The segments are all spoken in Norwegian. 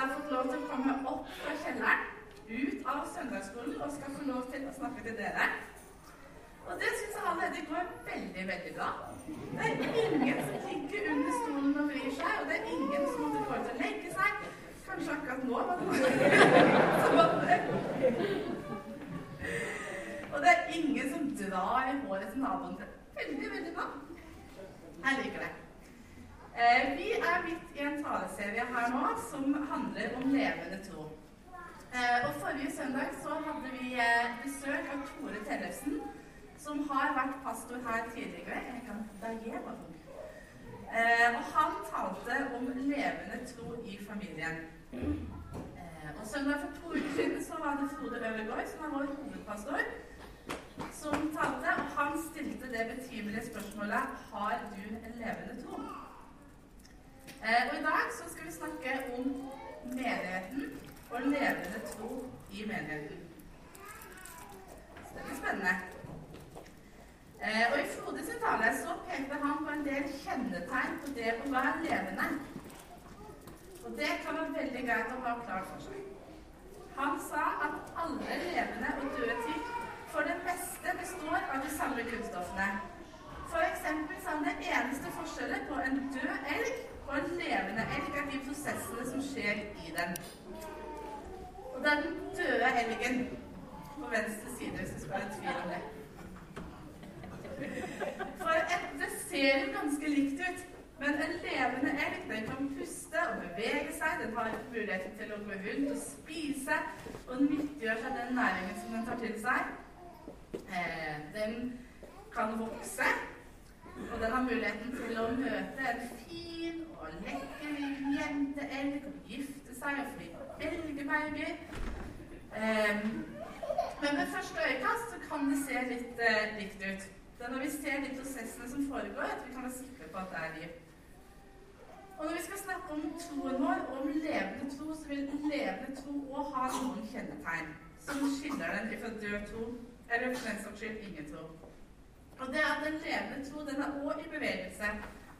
har fått lov til å komme opp fra kjelleren, ut av søndagsskolen, og skal få lov til å snakke til dere. Og det syns jeg allerede går veldig, veldig bra. Det er ingen som ligger under stolen og vrir seg, og det er ingen som måtte gå ut og legge seg. Kanskje akkurat nå Og det er ingen som drar i håret til naboen. Veldig, veldig bra. Jeg liker det. Eh, vi er midt i en taleserie her nå som handler om levende tro. Eh, og Forrige søndag så hadde vi eh, besøk av Tore Tellefsen, som har vært pastor her tidligere. Jeg kan, og han talte om levende tro i familien. Og Søndag for to uker siden så var det Frode Øvergaard, som er vår hovedpastor, som talte, og han stilte det betimelige spørsmålet Har du en levende tro? Eh, og I dag så skal vi snakke om menigheten og levende tro i menigheten. Så det blir spennende. Eh, og I Frode sin tale så pekte han på en del kjennetegn på det å være levende. Og det kan være veldig greit å ha klart for seg. Han sa at alle levende og døde ting for det meste består av de samme grunnstoffene. For eksempel sa han det eneste forskjellet på en død elg og en levende elg er de prosessene som skjer i den. Og det er den døde elgen på venstre side, hvis det skal være tvil om det. For det ser jo ganske likt ut. Men en levende elg den kan puste og bevege seg. Den har muligheten til å gå rundt og spise og den nyttiggjør seg den næringen som den tar til seg. Eh, den kan vokse, og den har muligheten til å møte en fin og lekker jenteelg og gifte seg og fly elgebabyer. Um, men ved første øyekast så kan det se litt uh, likt ut. Det er når vi ser de prosessene som foregår, at vi kan være sikre på at det er liv. Og når vi skal snakke om troen vår og om levende tro, så vil levende tro òg ha noen kjennetegn som skiller den fra død tro, eller for den saks skyld ingen tro. Og det er at den levende tro den er òg i bevegelse.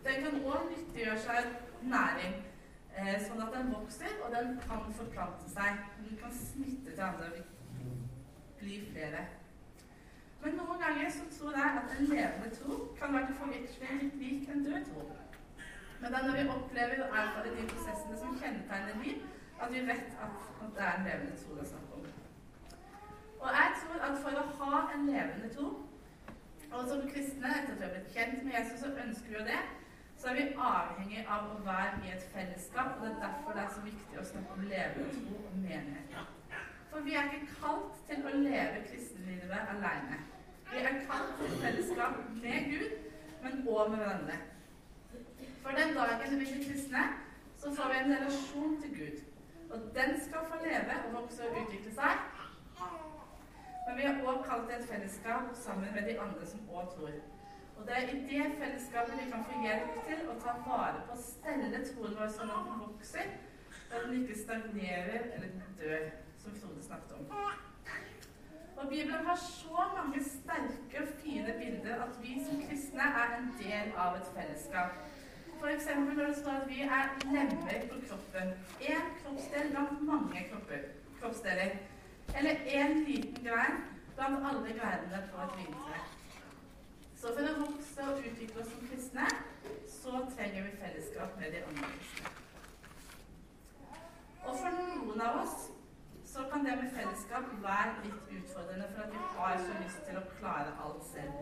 Den kan òg nyttiggjøre seg næring, eh, sånn at den vokser, og den kan forplante seg. Den kan smitte til andre og bli flere. Men noen ganger så tror jeg at en levende tro kan være til forveksling litt lik en død tro. Men det er når vi opplever og erfarer de prosessene som kjennetegner liv, at vi vet at, at det er en levende tro det er snakk om. Og jeg tror at for å ha en levende tro, og som kristne, etter at vi har blitt kjent med Jesus, så ønsker jo det, så er vi avhengig av å være i et fellesskap. Og det er derfor det er så viktig å snakke om levende tro og menighet. For vi er ikke kalt til å leve kristenlivet alene. Vi er kalt til fellesskap med Gud, men òg med hverandre. For den dagen vi blir kristne, så får vi en relasjon til Gud. Og den skal få leve og vokse og utvikle seg. Men vi er òg kalt til et fellesskap sammen med de andre som òg tror. Og det er i det fellesskapet vi kan få hjelp til å ta vare på å stelle troen vår sånn at den vokser, da den ikke stagnerer eller dør, som Frode snakket om. Og Bibelen har så mange sterke og fine bilder at vi som kristne er en del av et fellesskap. F.eks. når det står at vi er lemmer på kroppen. Én kroppsdel blant mange kropper, kroppsdeler. Eller én liten grein blant alle greinene på et vintre. Så for å vokse og utvikle oss som kristne, så trenger vi fellesskap med de andre. Og for noen av oss så kan det med fellesskap være litt utfordrende, for at vi har så lyst til å klare alt selv.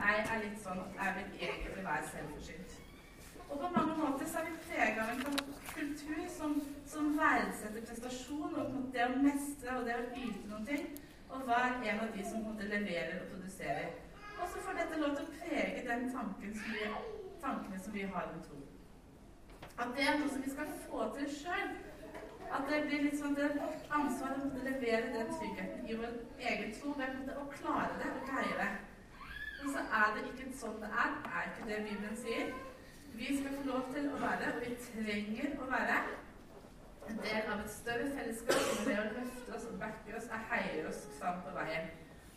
Jeg er litt sånn at jeg vil egentlig være selvforsynt. Og på mange måter så er vi prega av en kultur som, som verdsetter prestasjon og det å mestre og det å yte noen ting, og hver en av de som leverer og produserer. Og så får dette lov til å prege den tanken som vi, tankene som vi har om tro. At det er noe som vi skal få til sjøl. At det blir liksom det vårt ansvar å levere den tryggheten i vår egen tro ved å klare det og greie det. Men så er det ikke sånn det er. Det er ikke det Bibelen sier. Vi skal få lov til å være, og vi trenger å være, en del av et større fellesskap som det å løfte oss og backe oss og heier oss fram på veien.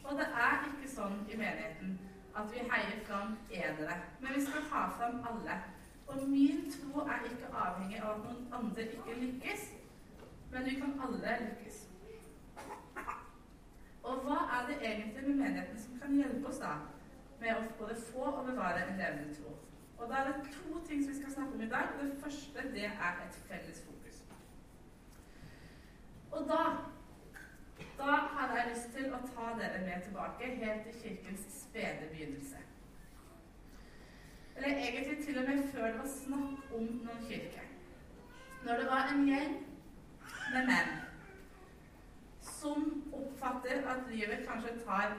Og det er ikke sånn i menigheten at vi heier fram enere, men vi skal ha fram alle. Og min tro er ikke avhengig av at noen andre ikke lykkes, men vi kan alle lykkes. Og hva er det egentlig med menigheten som kan hjelpe oss da med å både få og bevare en levende tro? Og da er det to ting som vi skal snakke om i dag. Det første det er et felles fokus. Og da da hadde jeg lyst til å ta dere med tilbake helt til kirkens spede begynnelse. Eller egentlig til og med før det var snakk om noen kirke. Når det var en gjeng med menn som oppfatter at livet kanskje tar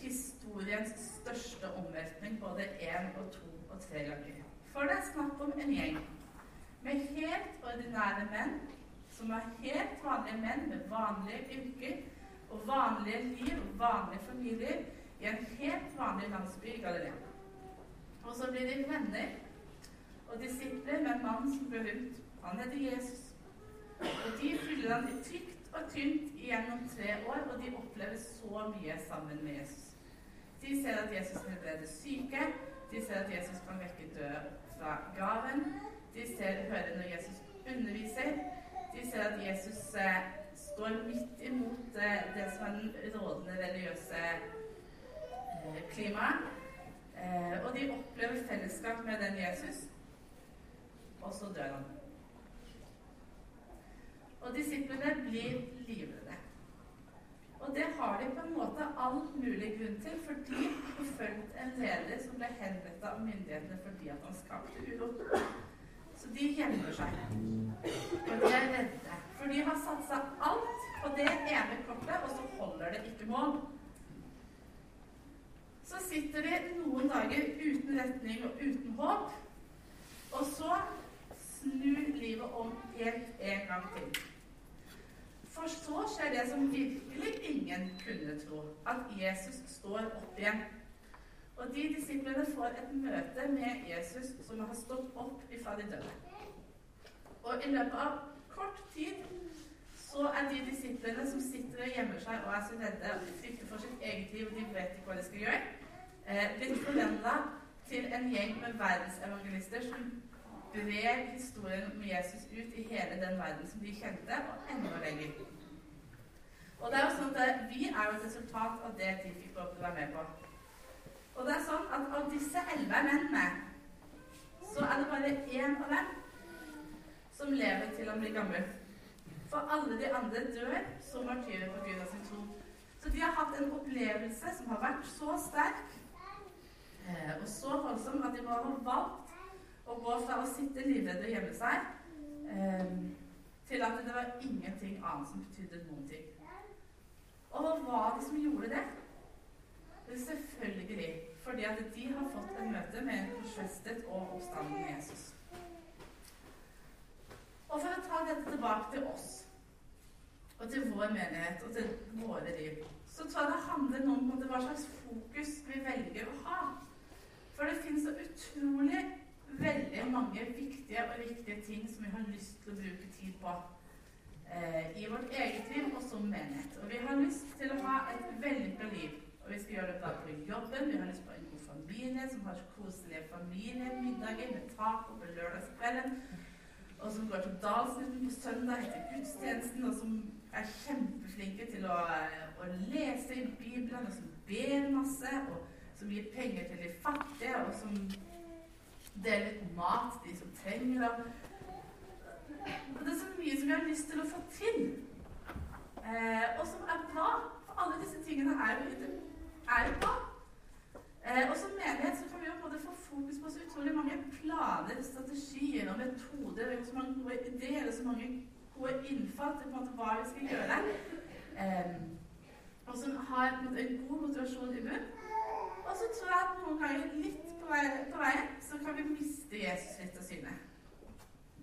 historiens største omveltning både én og to og tre ganger. For det er snakk om en gjeng med helt ordinære menn som er helt vanlige menn med vanlige yrker og vanlige liv og vanlige familier i en helt vanlig landsby i Galilea. Og så blir de venner og disipler med en mann som ble rundt. Han heter Jesus. Og de fyller han i tykt og tynt gjennom tre år, og de opplever så mye sammen med Jesus. De ser at Jesus helbreder syke, de ser at Jesus kan vekke døde fra graven, de ser, hører når Jesus underviser, de ser at Jesus eh, står midt imot eh, det som er den rådende religiøse eh, klimaet. Eh, og de opplever fellesskap med den Jesus, og så dør han. Og disiplene blir livredde. Og det har de på en måte all mulig grunn til, fordi de forfulgte en leder som ble henrettet av myndighetene fordi at han skapte uro. Så de gjemmer seg. Og de er redde. For de har satsa alt på det ene kortet, og så holder det ikke mål. Så sitter de noen dager uten retning og uten håp, og så snur livet om helt en gang til. For så skjer det som virkelig ingen kunne tro, at Jesus står opp igjen. Og de disiplene får et møte med Jesus som har stått opp ifra de døde. Og i løpet av kort tid så er de disiplene som sitter og gjemmer seg og er så redde og frykter for sitt eget liv og de vet ikke hva de skal gjøre, eh, blitt forvandla til en gjeng med verdensevangelister som brer historien om Jesus ut i hele den verden som de kjente, og enda lenger. Og det er jo sånn at Vi er jo et resultat av det de fikk lov til å være med på. Og det er sånn at av disse elleve mennene, så er det bare én av dem som lever til han blir gammel. For alle de andre dør som martyrer på grunn av sin tro. Så de har hatt en opplevelse som har vært så sterk eh, og så voldsom at de bare har valgt å gå fra å sitte livredd og gjemme seg eh, til at det var ingenting annet som betydde noen ting. Og hva var det som gjorde det? det Selvfølgelig fordi at de har fått en møte med en korsfestet og oppstanden Jesus. Og for å ta dette tilbake til oss og til vår menighet og til våre liv, så tror jeg det handler om hva slags fokus vi velger å ha. For det finnes så utrolig veldig mange viktige og riktige ting som vi har lyst til å bruke tid på eh, i vårt eget liv og som menighet. Og vi har lyst til å ha et vellykka liv. Og vi skal gjøre det på jobben. Vi har lyst på en god familie som har koselige familiemiddager med taco på lørdagskvelden. Og som går til Dalsnytten på søndag etter gudstjenesten, og som er kjempeflinke til å, å lese i Bibelen, og som ber masse, og som gir penger til de fattige, og som dele litt mat til de som trenger det. Og det er så mye som vi har lyst til å få til, eh, og som er bra. For alle disse tingene er jo, er jo bra. Eh, og som menighet så kan vi jo både få fokus på så utrolig mange planer, strategier og metoder. Og så mange gode ideer og så mange gode innfall til på en måte hva vi skal gjøre. Eh, og som har en god motivasjon i bunnen. Og så tror jeg at noen ganger litt på, vei, veien så kan vi miste Jesus litt av syne.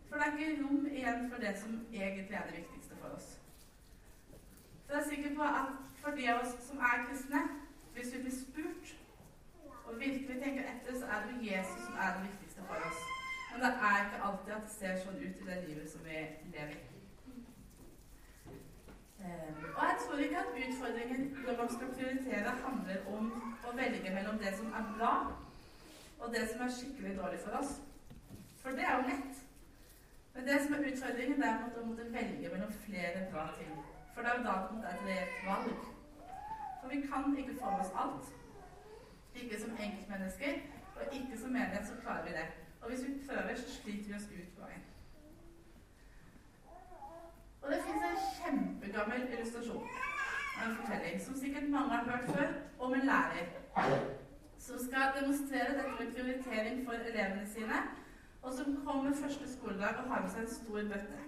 For det er ikke rom igjen for det som egentlig er det viktigste for oss. Så jeg er sikker på at for de av oss som er kristne, hvis vi blir spurt og virkelig tenker etter, så er det Jesus som er det viktigste for oss. Men det er ikke alltid at det ser sånn ut i det livet som vi lever i. Eh, og jeg tror ikke at utfordringen når man skal prioritere, handler om å velge mellom det som er bra, og det som er skikkelig dårlig for oss. For det er jo lett. Men det som er utfordringen, det er å måtte velge mellom flere bra ting. For det er jo da det er et reelt valg. For vi kan ikke få med oss alt. Ikke som enkeltmennesker, og ikke som menighet så klarer vi det. Og hvis vi prøver, så sliter vi oss ut på veien. Og det fins en kjempegammel illustrasjon en fortelling som sikkert mange har hørt før, om en lærer som skal demonstrere dette med prioritering for elevene sine, og som kommer første skoledag og har med seg en stor bøtte.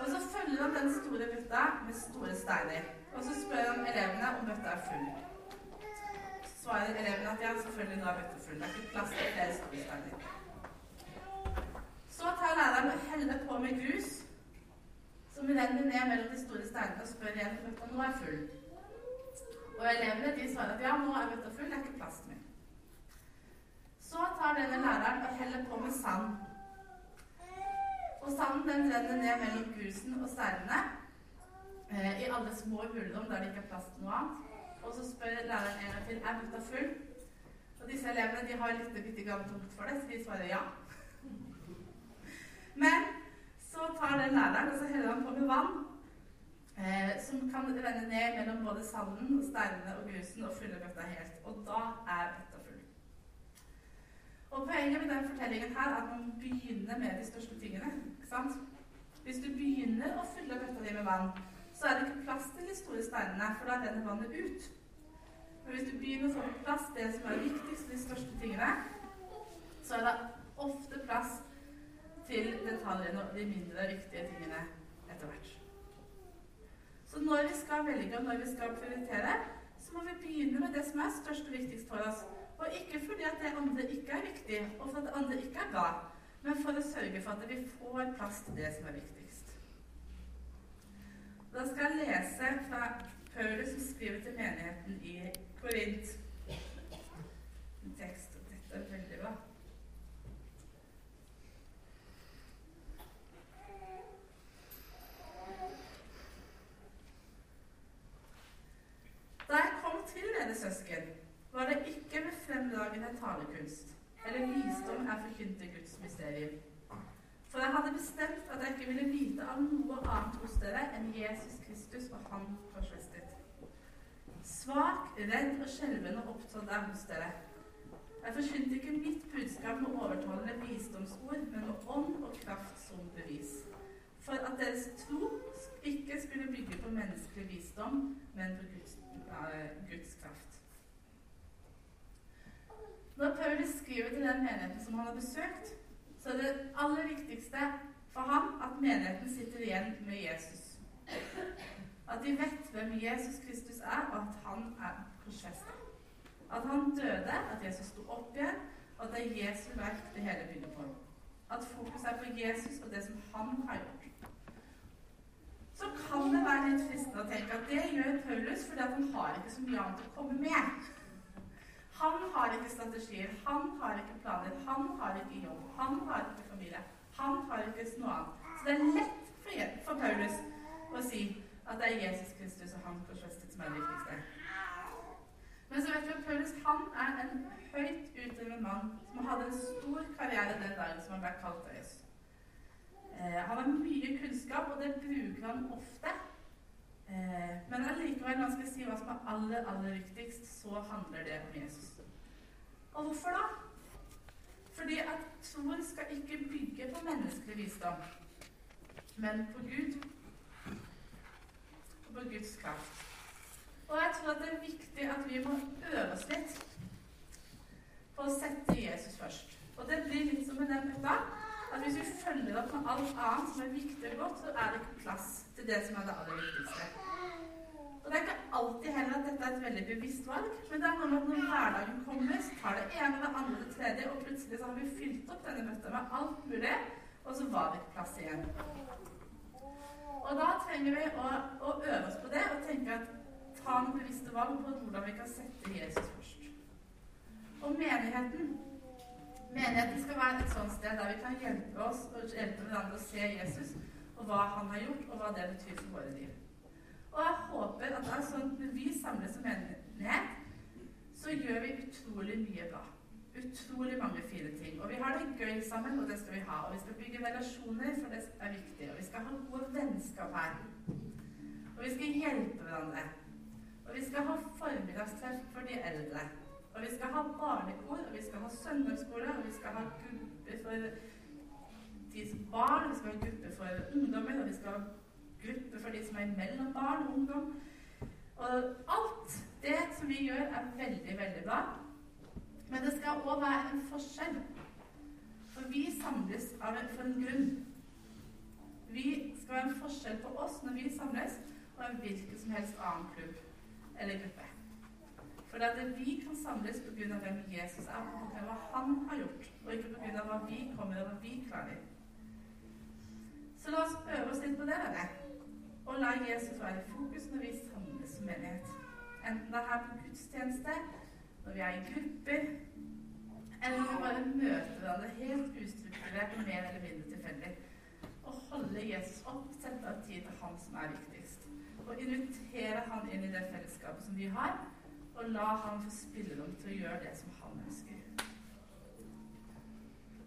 Og så følger han den store bøtta med store steiner. Og så spør han elevene om bøtta er full. Så svarer elevene at ja, selvfølgelig nå er bøtta full. Det er ikke plass til flere store steiner. Så tar læreren og heller på med grus som renner ned mellom de store steinene og spør igjen om bøtta nå er full. Og elevene de svarer at ja, nå er bøtta full, det er ikke plass til mer. Så tar denne læreren og heller på med sand. Og sanden den renner ned mellom grusen og steinene eh, i alle små hulrom der det ikke er plass til noe annet. Og så spør læreren en gang til er bøtta full. Og disse elevene de har litt bitte grann tungt for det, så de svarer ja. Men så tar den læreren og så heller han på med vann, eh, som kan renne ned mellom både sanden, steinene og grusen og fylle bøtta helt. Og da er bøtta full. Og Poenget med den fortellingen her er at man begynner med de største tingene. ikke sant? Hvis du begynner å fylle bøtta di med vann, så er det ikke plass til de store steinene, for da renner vannet ut. Men hvis du begynner å få plass det som er viktigst, de største tingene, så er det ofte plass til detaljene og de mindre viktige tingene etter hvert. Så når vi skal velge og når vi skal prioritere, så må vi begynne med det som er størst og viktigst for oss. Og ikke fordi at det andre ikke er viktig, og for at det andre ikke er bra, men for å sørge for at vi får plass til det som er viktigst. Da skal jeg lese fra Paulus som skriver til menigheten i Korint. En tekst. Dette er veldig bra. Til dere søsken, var det ikke med fremragende talekunst eller visdom jeg forkynte Guds mysterium. For jeg hadde bestemt at jeg ikke ville vite av noe annet hos dere enn Jesus Kristus og Han korsfestet. Svak, redd og skjelvende opptrådte jeg hos dere. Jeg forkynte ikke mitt budskap med overtalende visdomsord, men med ånd og kraft som bevis. For at deres tro ikke skulle bygge på menneskelig visdom, men på Guds, Guds kraft. Når Paulus skriver til den menigheten som han har besøkt, så er det aller viktigste for ham at menigheten sitter igjen med Jesus. At de vet hvem Jesus Kristus er, og at han er korsfesta. At han døde, at Jesus sto opp igjen, og at det er Jesu verk det hele begynner på. At fokus er på Jesus og det som han har gjort. Så kan det være litt fristende å tenke at det gjør Paulus fordi han har ikke så mye annet å komme med. Han har ikke strategier, han har ikke planer, han har ikke jobb, han har ikke familie. Han har ikke noe annet. Så det er lett for, Paulus å si at det er Jesus Kristus og han korsfestet som er det viktigste. Men så vet vi at Paulus han er en høyt utdrevet mann som hadde en stor karriere den dagen som han ble kalt av Jesus. Eh, han har mye kunnskap, og det bruker han ofte. Eh, men allikevel, når han skal si hva som er aller, aller viktigst, så handler det om Jesus. Og hvorfor da? Fordi at troen skal ikke bygge på menneskelig visdom, men på Gud. Og på Guds kraft. Og jeg tror at det er viktig at vi må øve oss litt på å sette Jesus først. Og det blir litt som med den gutta, at hvis vi følger opp med alt annet som er viktig og godt, så er det ikke plass til det som er det aller viktigste. Og Det er ikke alltid heller at dette er et veldig bevisst valg, men det er noe med at når hverdagen kommer, så tar det ene, det andre, det tredje, og plutselig så har vi fylt opp denne bøtta med alt mulig, og så var det ikke plass igjen. Og da trenger vi å, å øve oss på det og tenke at ta noen bevisste valg på hvordan vi kan sette Jesus først. Og menigheten Menigheten skal være et sånt sted der vi kan hjelpe oss og hjelpe hverandre å se Jesus og hva han har gjort, og hva det betyr for våre liv. Og jeg håper at det er sånn når vi samles som menighet, så gjør vi utrolig mye bra. Utrolig mange fine ting. Og vi har det gøy sammen, og det skal vi ha. Og vi skal bygge relasjoner, for det er viktig. Og vi skal ha gode vennskap her. Og vi skal hjelpe hverandre. Og vi skal ha formiddagstreff for de eldre. Og vi skal ha barnekor, og vi skal ha søndagsskole, og vi skal ha grupper for de som barn, vi skal ha grupper for ungdommer, og vi skal ha grupper for de som er mellom barn og ungdom. Og alt det som vi gjør, er veldig, veldig bra. Men det skal òg være en forskjell. For vi samles av en, for en grunn. Vi skal være en forskjell på oss når vi samles, og en hvilken som helst annen klubb eller gruppe. For at vi kan samles pga. hvem Jesus er, og hva han har gjort, og ikke pga. hva vi kommer og hva vi klarer. Så la oss øve oss litt på det, dere. Og la Jesus være i fokus når vi samles som menighet. Enten det er her på gudstjeneste, når vi er i grupper, eller når vi bare møter hverandre helt ustrukturert og mer eller mindre tilfeldig. Og holde Jesus opp, sette av tid til han som er viktigst. Og invitere han inn i det fellesskapet som vi har og la ham få spillerom til å gjøre det som han ønsker.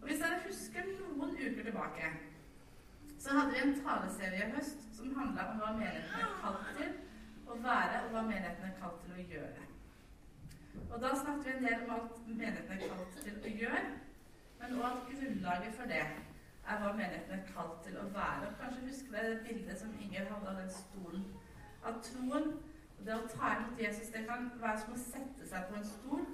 Og Hvis dere husker noen uker tilbake, så hadde vi en taleserie i høst som handla om hva menigheten er kalt til å være, og hva menigheten er kalt til å gjøre. Og Da snakket vi en del om alt menigheten er kalt til å gjøre, men òg at grunnlaget for det er hva menigheten er kalt til å være. Og Kanskje husker dere det bildet som Inger hadde av den stolen. At troen det å ta imot Jesus det kan være som å sette seg på en stol.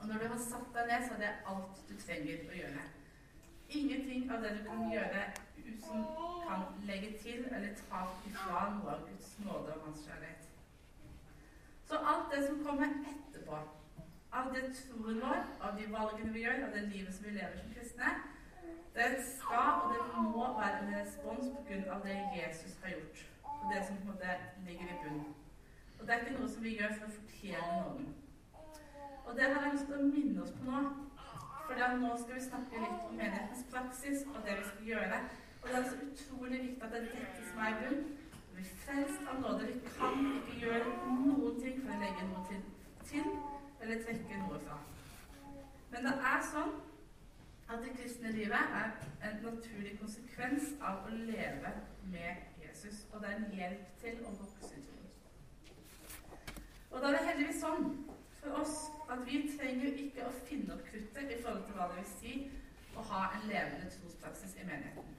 Og når du har satt deg ned, så er det alt du trenger å gjøre. Ingenting av det du kan gjøre som kan legge til eller ta ifra noe av Guds nåde og hans kjærlighet. Så alt det som kommer etterpå, av det troen vår, av de valgene vi gjør, av det livet som vi lever som kristne, det skal og det må være en respons på grunn av det Jesus har gjort. Og det som på en måte ligger i bunnen. Og det er ikke noe som vi gjør for å fortjene noen. Og det har jeg lyst til å minne oss på nå. For nå skal vi snakke litt om menighetens praksis og det vi skal gjøre. Og det er så utrolig viktig at det er dette som er i bunn. Vi er frelst av nåde. Vi kan ikke gjøre noen ting for å legge noe til, til eller trekke noe fra. Men det er sånn at det kristne livet er en naturlig konsekvens av å leve med Jesus. Og det er en hjelp til å vokse i tro. Og da er det heldigvis sånn for oss at vi trenger ikke å finne opp kruttet i forhold til hva det vil si å ha en levende trospraksis i menigheten.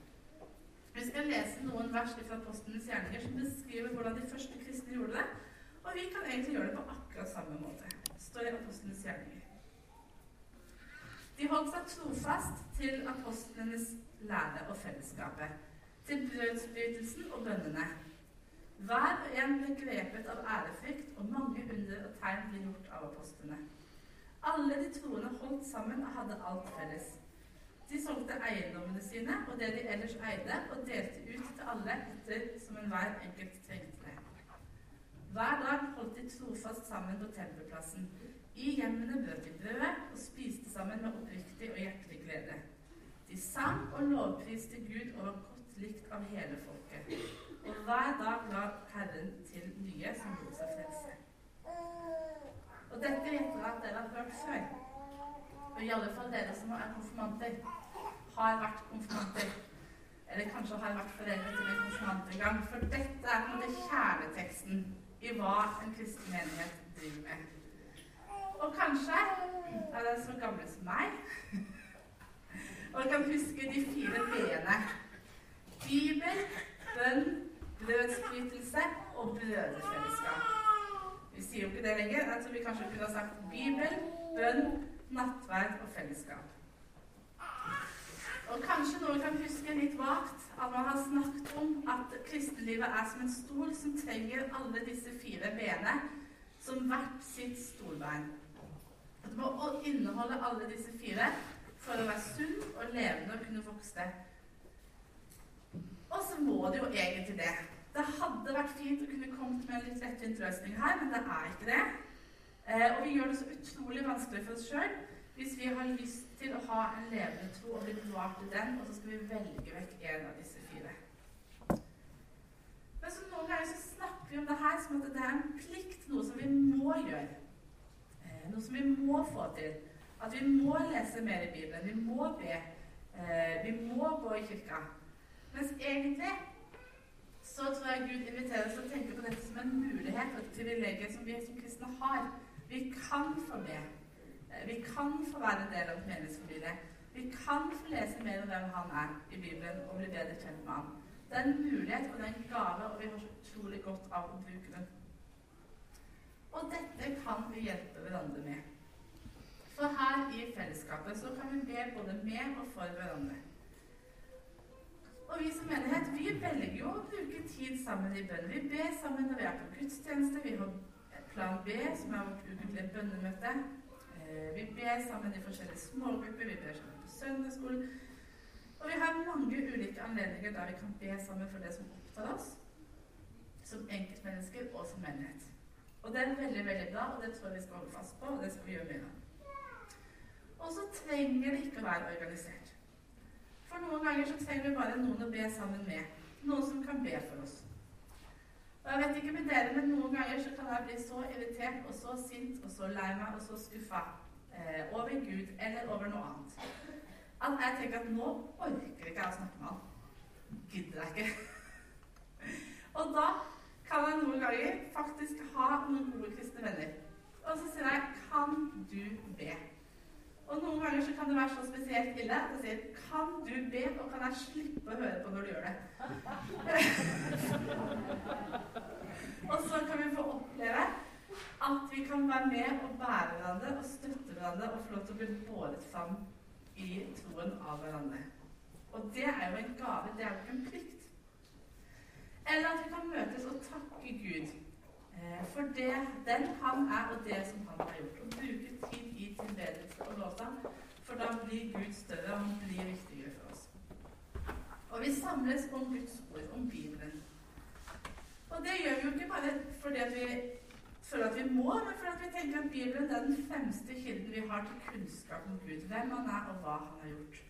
Vi skal lese noen vers fra Apostlenes gjerninger som beskriver hvordan de første kristne gjorde det. Og vi kan egentlig gjøre det på akkurat samme måte. Det står i Apostlenes gjerninger. De holdt seg trofast til apostlenes lære og fellesskapet, til brødsbrytelsen og bønnene. Hver og en ble grepet av ærefrykt, og mange under og tegn ble gjort av apostlene. Alle de troende holdt sammen og hadde alt felles. De solgte eiendommene sine og det de ellers eide, og delte ut til alle etter som enhver enkelt trengte det. Hver dag holdt de trofast sammen på tempelplassen. I hjemmene brøt de brødet og spiste sammen med oppriktig og hjertelig glede. De sang og lovpriste Gud over likt av hele folket. Og hver dag la Herren til nye som lot seg frelse. Og dette vet jeg at dere har hørt før. Og i alle fall dere som er konfirmanter, har vært konfirmanter. Eller kanskje har vært foreldre til en konfirmant en gang. For dette er på en kjerneteksten i hva en kristen menighet driver med. Og kanskje er dere så gamle som meg og kan huske de fire b-ene. Bibel, bønn, brødsbrytelse og brødrefellesskap. Vi sier jo ikke det lenger. Jeg tror vi kanskje kunne ha sagt Bibel, bønn, nattverd og fellesskap. Og kanskje noen kan huske litt vagt at man har snakket om at kristenlivet er som en stol som trenger alle disse fire benene som hvert sitt stolbein. Det må inneholde alle disse fire for å være sunn og levende og kunne vokse. Og så må det jo egentlig det. Det hadde vært fint å kunne kommet med en litt lettvint løsning her, men det er ikke det. Eh, og vi gjør det så utrolig vanskelig for oss sjøl hvis vi har lyst til å ha en levende tro og bli bevart i den, og så skal vi velge vekk en av disse fire. Men så noen ganger så snakker vi om det her som at det er en plikt, noe som vi må gjøre. Eh, noe som vi må få til. At vi må lese mer i Bibelen. Vi må be. Eh, vi må gå i kirka. Mens egentlig så tror jeg Gud inviterer oss til å tenke på dette som en mulighet og et privilegium som vi som kristne har. Vi kan få be. Vi kan få være en del av et menighetsfamilie. Vi kan få lese mer om hvem han er i Bibelen og bli bedre kjent med ham. Det er en mulighet og det er en gave, og vi har så utrolig godt av å bruke den. Og dette kan vi hjelpe hverandre med. For her i fellesskapet så kan vi be både med og for hverandre. Og vi som menighet vi velger jo å bruke tid sammen i bønn. Vi ber sammen når vi er på gudstjeneste. Vi har Plan B, som er vårt ukentlige bønnemøte. Eh, vi ber sammen i forskjellige smågrupper. Vi ber sammen på søndagsskolen. Og vi har mange ulike anledninger der vi kan be sammen for det som opptar oss, som enkeltmennesker og som menighet. Og det er veldig veldig bra, og det tror jeg vi skal holde fast på, og det skal vi gjøre mer av. Og så trenger det ikke å være organisert. For noen ganger så trenger vi bare noen å be sammen med. Noen som kan be for oss. Og jeg vet ikke med dere, men Noen ganger så kan jeg bli så irritert og så sint og så lei meg og så skuffa eh, over Gud eller over noe annet at jeg tenker at nå orker ikke jeg å snakke med han. Gidder jeg ikke. og da kan jeg noen ganger faktisk ha noen gode kristne venner. Og så sier jeg 'Kan du be?' Og noen ganger så kan det være så spesielt ille at jeg sier 'Kan du be?' og kan jeg slippe å høre på når du gjør det. og så kan vi få oppleve at vi kan være med og bære hverandre og støtte hverandre og få lov til å bli båret fram i troen av hverandre. Og det er jo en gave, det er jo ikke en plikt. Eller at vi kan møtes og takke Gud for det, den han er, og det som han har gjort. Å bruke tid i tilbedelse og lovsang, for da blir Gud større, han blir viktigere for oss. Og vi samles om Guds ord, om Bibelen. Og det gjør vi jo ikke bare fordi vi føler at vi må, men fordi vi tenker at Bibelen er den fremste kilden vi har til kunnskap om Gud, hvem han er, og hva han har gjort.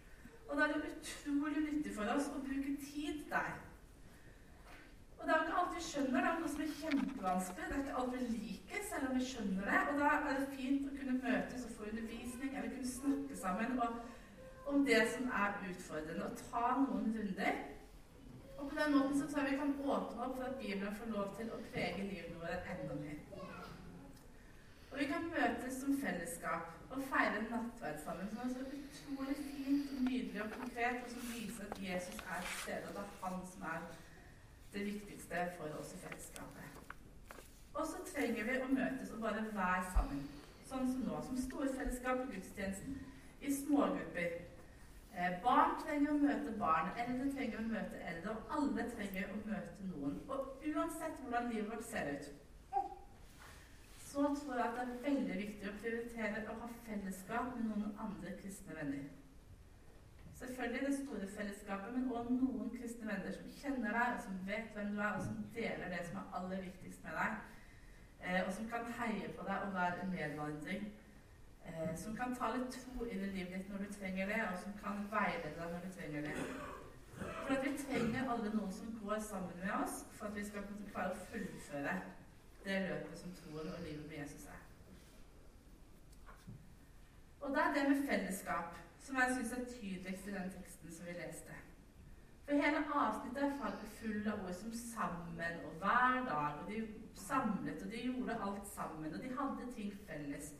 Og da er det utrolig nyttig for oss å bruke tid der. Og det er ikke alt vi skjønner. Det er noe som er kjempevanskelig. Det er ikke alt vi liker, selv om vi skjønner det. Og da er det fint å kunne møtes og få undervisning, eller kunne snakke sammen om det som er utfordrende, og ta noen runder. Og på den måten så tror jeg vi kan åpne opp for at Bibelen får lov til å prege livet vårt enda mer. Og vi kan møtes som fellesskap og feire nattverd sammen, som er så utrolig fint og nydelig og konkret, og som viser at Jesus er til stede, og det er han som er det viktigste for oss i fellesskapet. Og så trenger vi å møtes og bare være sammen, sånn som nå, som storfellesskap i gudstjenesten, i smågrupper. Eh, barn trenger å møte barn, eldre trenger å møte eldre, og alle trenger å møte noen. Og uansett hvordan livet vårt ser ut, så tror jeg at det er veldig viktig å prioritere å ha fellesskap med noen andre kristne venner. Selvfølgelig det store fellesskapet, men òg noen kristne venner som kjenner deg, og som vet hvem du er, og som deler det som er aller viktigst med deg. Eh, og som kan heie på deg og være en medvandring. Eh, som kan ta litt tro inn i livet ditt når du trenger det, og som kan veilede deg når du trenger det. For at vi trenger alle noen som går sammen med oss for at vi skal klare å fullføre det løpet som troen og livet med Jesus er. Og det er det med fellesskap som jeg syns er tydeligst i den teksten som vi leste. For hele avsnittet er full av ord som 'sammen' og 'hver dag'. Og de samlet, og de gjorde alt sammen, og de hadde ting felles.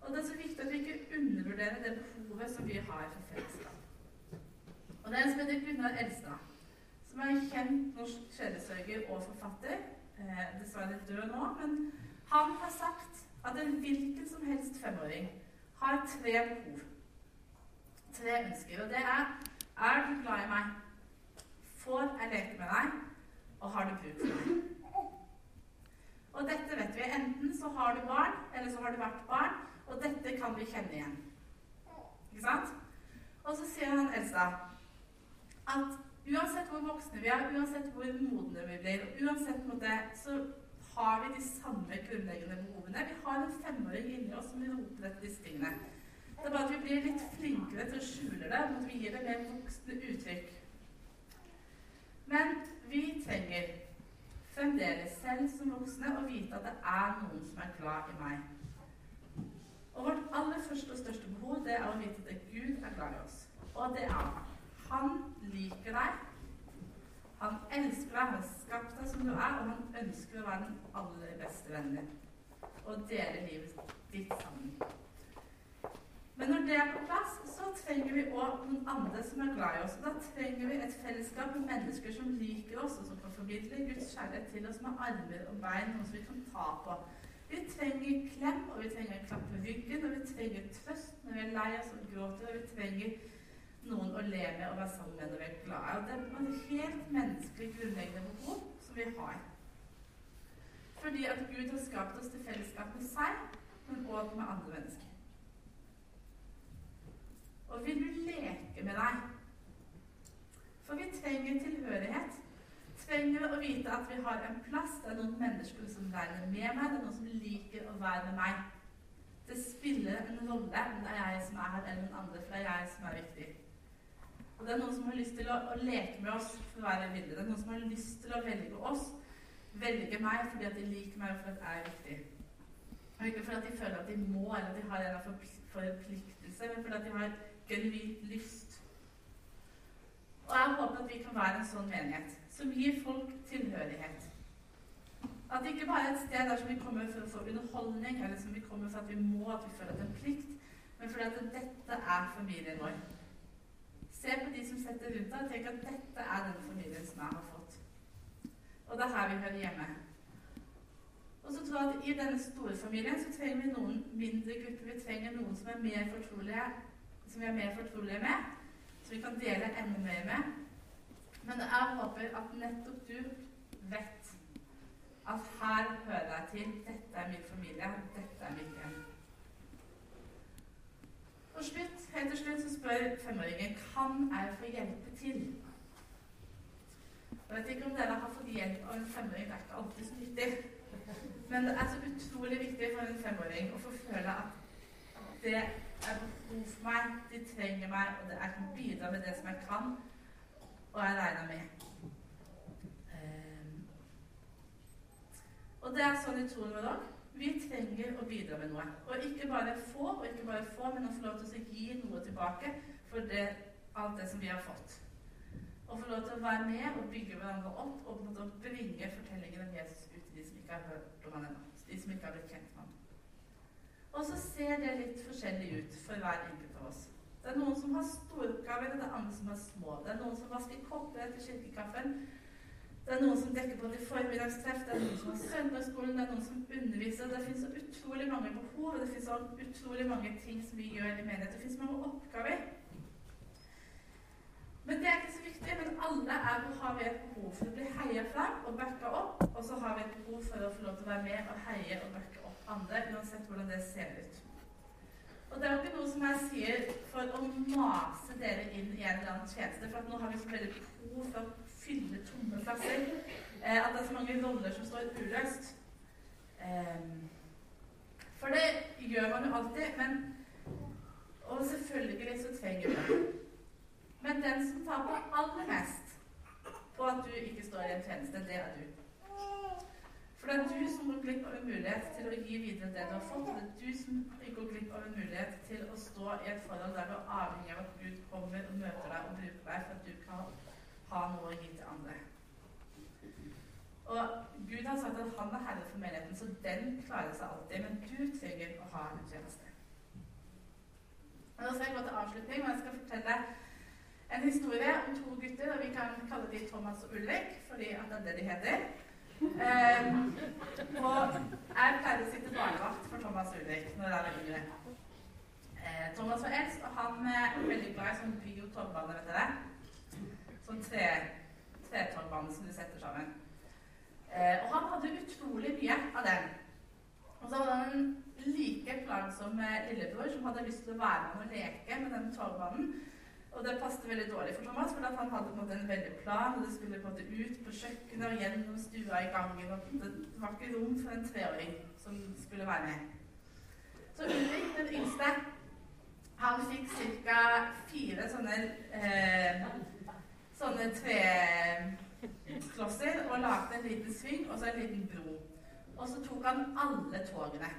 Og det er så viktig at vi ikke undervurderer det behovet som vi har for fellesskap. Og det er en som heter Gunnar Elstad, som er en kjent norsk sjelesørger og forfatter eh, dessverre død nå, men han har sagt at en hvilken som helst femåring har tre behov. Tre ønsker. Og det er Er du glad i meg? Får jeg leke med deg? Og har du bruk for meg? Og dette vet vi. Enten så har du barn, eller så har du vært barn. Og dette kan vi kjenne igjen. Ikke sant? Og så sier han Elsa at uansett hvor voksne vi er, uansett hvor modne vi blir, uansett måte, så har vi de samme grunnleggende behovene. Vi har en femåring inni oss som roper etter disse tingene. Det er bare at vi blir litt flinkere til å skjule det, at vi gir det mer voksne uttrykk. Men vi trenger fremdeles, selv som voksne, å vite at det er noen som er glad i meg. Og vårt aller første og største behov det er å vite at Gud er glad i oss. Og det er han. Han liker deg. Han elsker deg, han har skapt deg som du er, og han ønsker å være den aller beste vennen din. Og dele livet ditt sammen. Men når det er på plass, så trenger vi òg noen andre som er glad i oss. Da trenger vi et fellesskap med mennesker som liker oss, og som kan formidle Guds kjærlighet til oss med armer og bein, noe som vi kan ta på. Vi trenger klem, og vi trenger en klapp på ryggen, og vi trenger trøst når vi er lei oss og gråter, og vi trenger noen å le med og være sammen med når vi er glade. Og det er et helt menneskelig grunnleggende behov som vi har. Fordi at Gud har skapt oss til fellesskap med seg, men òg med andre mennesker. Og vil du leke med deg? For vi trenger tilhørighet trenger å vite at vi har en plass. Det er noen mennesker som regner med meg. Det er noen som liker å være med meg. Det spiller en rolle om det er jeg som er her, eller noen andre, for det er jeg som er viktig. Og det er noen som har lyst til å, å leke med oss for å være villig. Det er noen som har lyst til å velge oss, velge meg fordi at de liker meg, og fordi jeg er viktig. Og ikke fordi at de føler at de må, eller at de har en forpliktelse, men fordi at de har genuint lyst. Og jeg håper at vi kan være en sånn menighet som gir folk tilhørighet. At det ikke bare er et sted der som vi kommer for å få underholdning, eller som vi kommer for at vi må, at vi føler at det er en plikt, men fordi at dette er familien vår. Se på de som setter rundt deg, og tenk at dette er den familien som jeg har fått. Og det er her vi hører hjemme. Og så tror jeg at I denne store familien så trenger vi noen mindre grupper. Vi trenger noen som er mer fortrolige, som vi er mer fortrolige med, som vi kan dele enda mer med. Men jeg håper at nettopp du vet at her hører jeg til. Dette er min familie. Dette er mitt hjem. Og slutt, helt til slutt så spør femåringen kan jeg få hjelpe til. Jeg vet ikke om dere har fått hjelp av en femåring. Det er ikke alltid så nyttig. Men det er så utrolig viktig for en femåring å få føle at det er behov for meg, de trenger meg, og jeg kan bidra med det som jeg kan og jeg regner med. Um, og det er sånn i troen vår òg. Vi trenger å bidra med noe. Og ikke bare få, og ikke bare få, men å få lov til å gi noe tilbake for det, alt det som vi har fått. Og få lov til å være med og bygge hverandre opp og bringe fortellingen om Jesus ut til de som ikke har hørt om ham ennå. De som ikke har blitt kjent. Og så ser det litt forskjellig ut for hver enkelt av oss. Det er noen som har store oppgaver, det er andre som har små. Det er noen som vasker kopper etter kirkekaffen. Det er noen som dekker på til formiddagstreff, det er noen som har søndagsskolen, det er noen som underviser. Det finnes så utrolig mange behov, og det finnes så utrolig mange ting som vi gjør i menighet. Det finnes mange oppgaver. Men det er ikke så viktig. Men alle er, har vi et behov for å bli heia fram og backa opp. Og så har vi et behov for å få lov til å være med og heie og backe andre, uansett hvordan det ser ut. Og det er jo ikke noe som jeg sier for å mase dere inn i en eller annen tjeneste, for at nå har vi så veldig behov for å fylle tomme plasser. Eh, at det er så mange roller som står uløst. Eh, for det gjør man jo alltid, men Og selvfølgelig så trenger man det. Men den som taper aller mest på at du ikke står i en tjeneste, det er du. For det er du som går glipp av en mulighet til å gi videre det du har fått. Det er du som går glipp av en mulighet til å stå i et forhold der du er avhengig av at Gud kommer og møter deg og bruker deg for at du kan ha noe å gi til andre. Og Gud har sagt at han er herre for menigheten, så den klarer seg alltid. Men du trenger å ha en tjeneste. Og nå skal jeg gå til avslutning, og jeg skal fortelle en historie om to gutter. og Vi kan kalle de Thomas og Ulrik, fordi at det er det de heter. Um, og jeg pleide å sitte barnevakt for Thomas Ulrik når jeg var yngre. Uh, Thomas var eldst, og han er veldig glad i sånn by- og vet dere. Sånn tre, tretogbane som du setter sammen. Uh, og han hadde utrolig mye av den. Og så hadde han like plagsom lillebror som hadde lyst til å være med og leke med den togbanen. Og det passet veldig dårlig for Thomas, for han hadde en, en veldig plan. og Det skulle på en ut på kjøkkenet og gjennom stua i gangen. og Det var ikke rom for en treåring som skulle være med. Så Ulrik, den yngste, han fikk ca. fire sånne eh, sånne treklosser og lagde en liten sving og så en liten bro. Og så tok han alle togene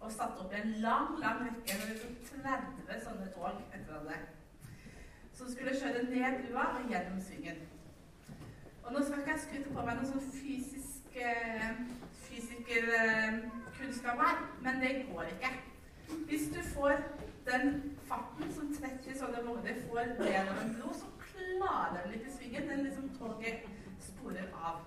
og satte opp en lang, lang rekke med 30 sånne tog etter hverandre. Som skulle kjøre ned brua og gjennom svingen. Og nå skal ikke jeg skryte på meg noen sånn fysisk eh, fysikerkunnskap her, men det går ikke. Hvis du får den farten som 30 sånne vogner får nedover en bro, så klarer den ikke svingen. Den liksom toget sporer av.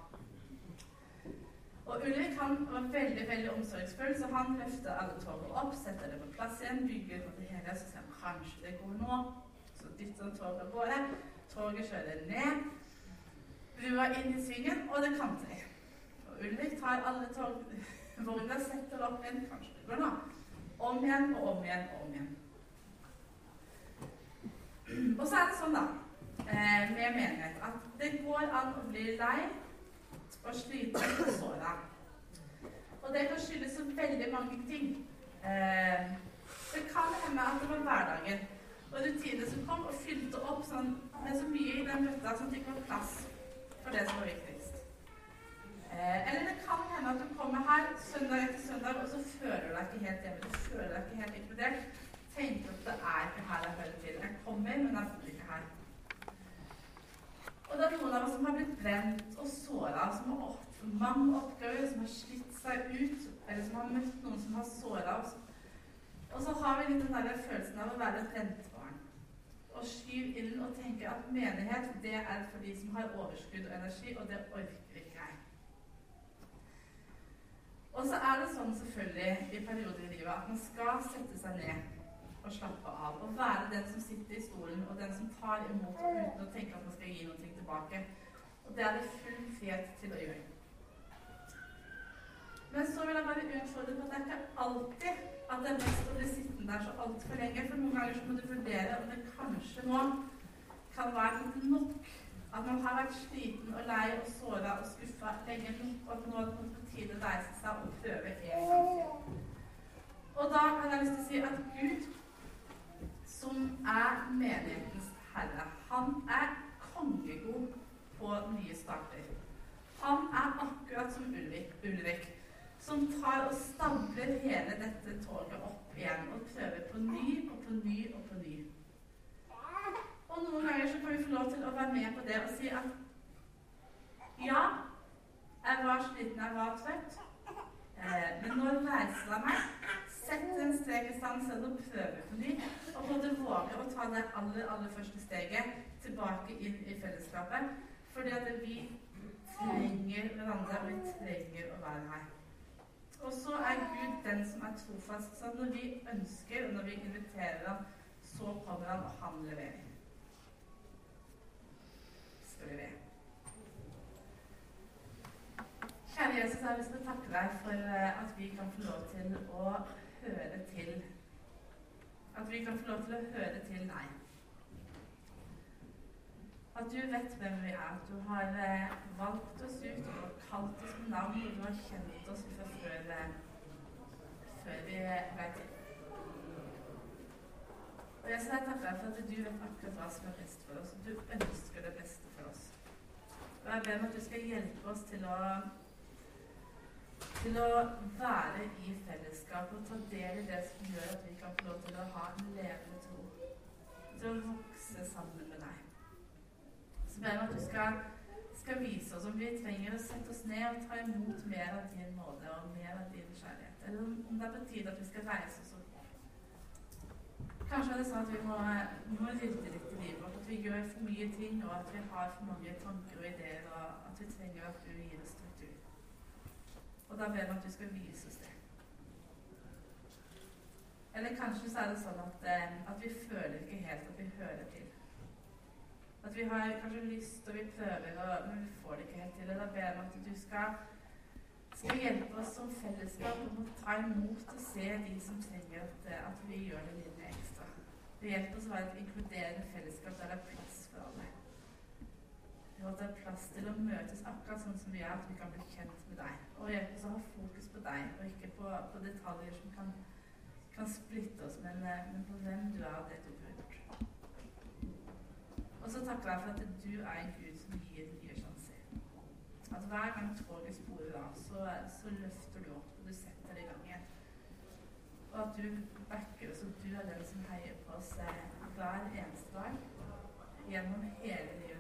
Og Ulrik han var veldig veldig omsorgsfull, så han løfter alle togene opp, setter det på plass igjen, bygger på det hele, så ser han kanskje det går nå. Så sånn tog av gårde. Toget kjører ned. Brua inn i svingen, og det kanter. Og Ulrik tar alle togvognene, setter opp igjen, kanskje det går nå. Om igjen og om igjen og om igjen. Og så er det sånn, da, eh, med menighet, at det går an å bli lei og sliten og såra. Og det kan skyldes så veldig mange ting. Eh, det kan hende at det var hverdagen og rutinene som kom og fylte opp sånn, med så mye i den bøtta som ikke var plass for det som var viktigst. Eh, eller det kan hende at du kommer her søndag etter søndag, og så føler du deg ikke helt hjemme. Du føler deg ikke helt inkludert. Tenker at det er ikke her jeg hører til. Jeg kommer, men jeg bor ikke her. Og det er noen av oss som har blitt brent og såra, som har hatt mange oppgaver, som har slitt seg ut, eller som har møtt noen som har såra oss. Og så har vi litt den der følelsen av å være rentebarn. Og skyve ilden og tenke at menighet, det er for de som har overskudd og energi, og det orker ikke jeg. Og så er det sånn selvfølgelig i perioder i livet at man skal sette seg ned og slappe av. Og være den som sitter i stolen, og den som tar imot uten å tenke at man skal gi noe tilbake. Og det er det full frihet til å gjøre. Men så vil jeg bare utfordre på at det er ikke alltid at det er best å bli sittende der så altfor lenge. For noen ganger så må du vurdere om det kanskje nå kan være nok. At man har vært sliten og lei og såra og skuffa lenge nok, og at nå er det på tide å reise seg og prøve en gang til. Og da har jeg lyst til å si at Gud som er menighetens herre. Han er kongegod på nye starter. Han er akkurat som Ulrik, Ulrik som tar og stabler hele dette toget opp igjen og prøver på ny og på ny og på ny. Og noen ganger så kan vi få lov til å være med på det og si at ja, jeg var sliten, jeg var trøtt, eh, men nå reiser jeg meg Sett en strek i stand, selv og prøve på ny. Og både våge å ta det aller, aller første steget tilbake inn i fellesskapet. Fordi at vi trenger hverandre, og vi trenger å være her. Og så er Gud den som er trofast. Så når vi ønsker, og når vi inviterer ham, så kommer han, og han leverer. Skal vi be. Kjære Jesus, jeg har lyst til å takke deg for eh, at vi kan få lov til å høre til At vi kan få lov til å høre til deg. At du vet hvem vi er. At du har eh, valgt oss ut og kalt oss med navn, og du har kjent oss fra før, eh, før vi ble til. Og jeg sier takk for at du vet akkurat hva som er best for oss, og du ønsker det beste for oss. Og jeg ber om at du skal hjelpe oss til å til å være i fellesskap og ta del i det som gjør at vi kan få lov til å ha en levende tro. Til å vokse sammen med. Så ber jeg at du skal, skal, vise oss om vi trenger å sette oss ned og ta imot mer av din nåde og mer av din kjærlighet. Eller om det er på tide at vi skal reise oss opp. Kanskje er det sånn at vi må, må rydde litt i livet vårt. At vi gjør for mye ting, og at vi har for mange tanker og ideer, og at vi trenger at du gir oss struktur. og da ber vi at du skal vise oss det. Eller kanskje så er det sånn at, eh, at vi føler ikke helt at vi hører til. At vi har kanskje lyst, og vi prøver, og, men vi får det ikke helt til. Da ber jeg om at du skal, skal hjelpe oss som fellesskap om å ta imot og se de som trenger at, at vi gjør det litt ekstra. Du hjelper oss å være et inkluderende fellesskap der det er plass for alle. Og at det er plass til å møtes akkurat sånn som vi er, at vi kan bli kjent med deg. Og hjelpe oss å ha fokus på deg, og ikke på, på detaljer som kan, kan splitte oss, men, eh, men, på hvem du er og det du gjort. Og så takker jeg for at du er en Gud som gir nye sjanser. At hver gang toget sporer av, så, så løfter du opp, og du setter det i gang igjen. Og at du backer oss, og du er den som heier på oss eh, hver eneste dag gjennom hele livet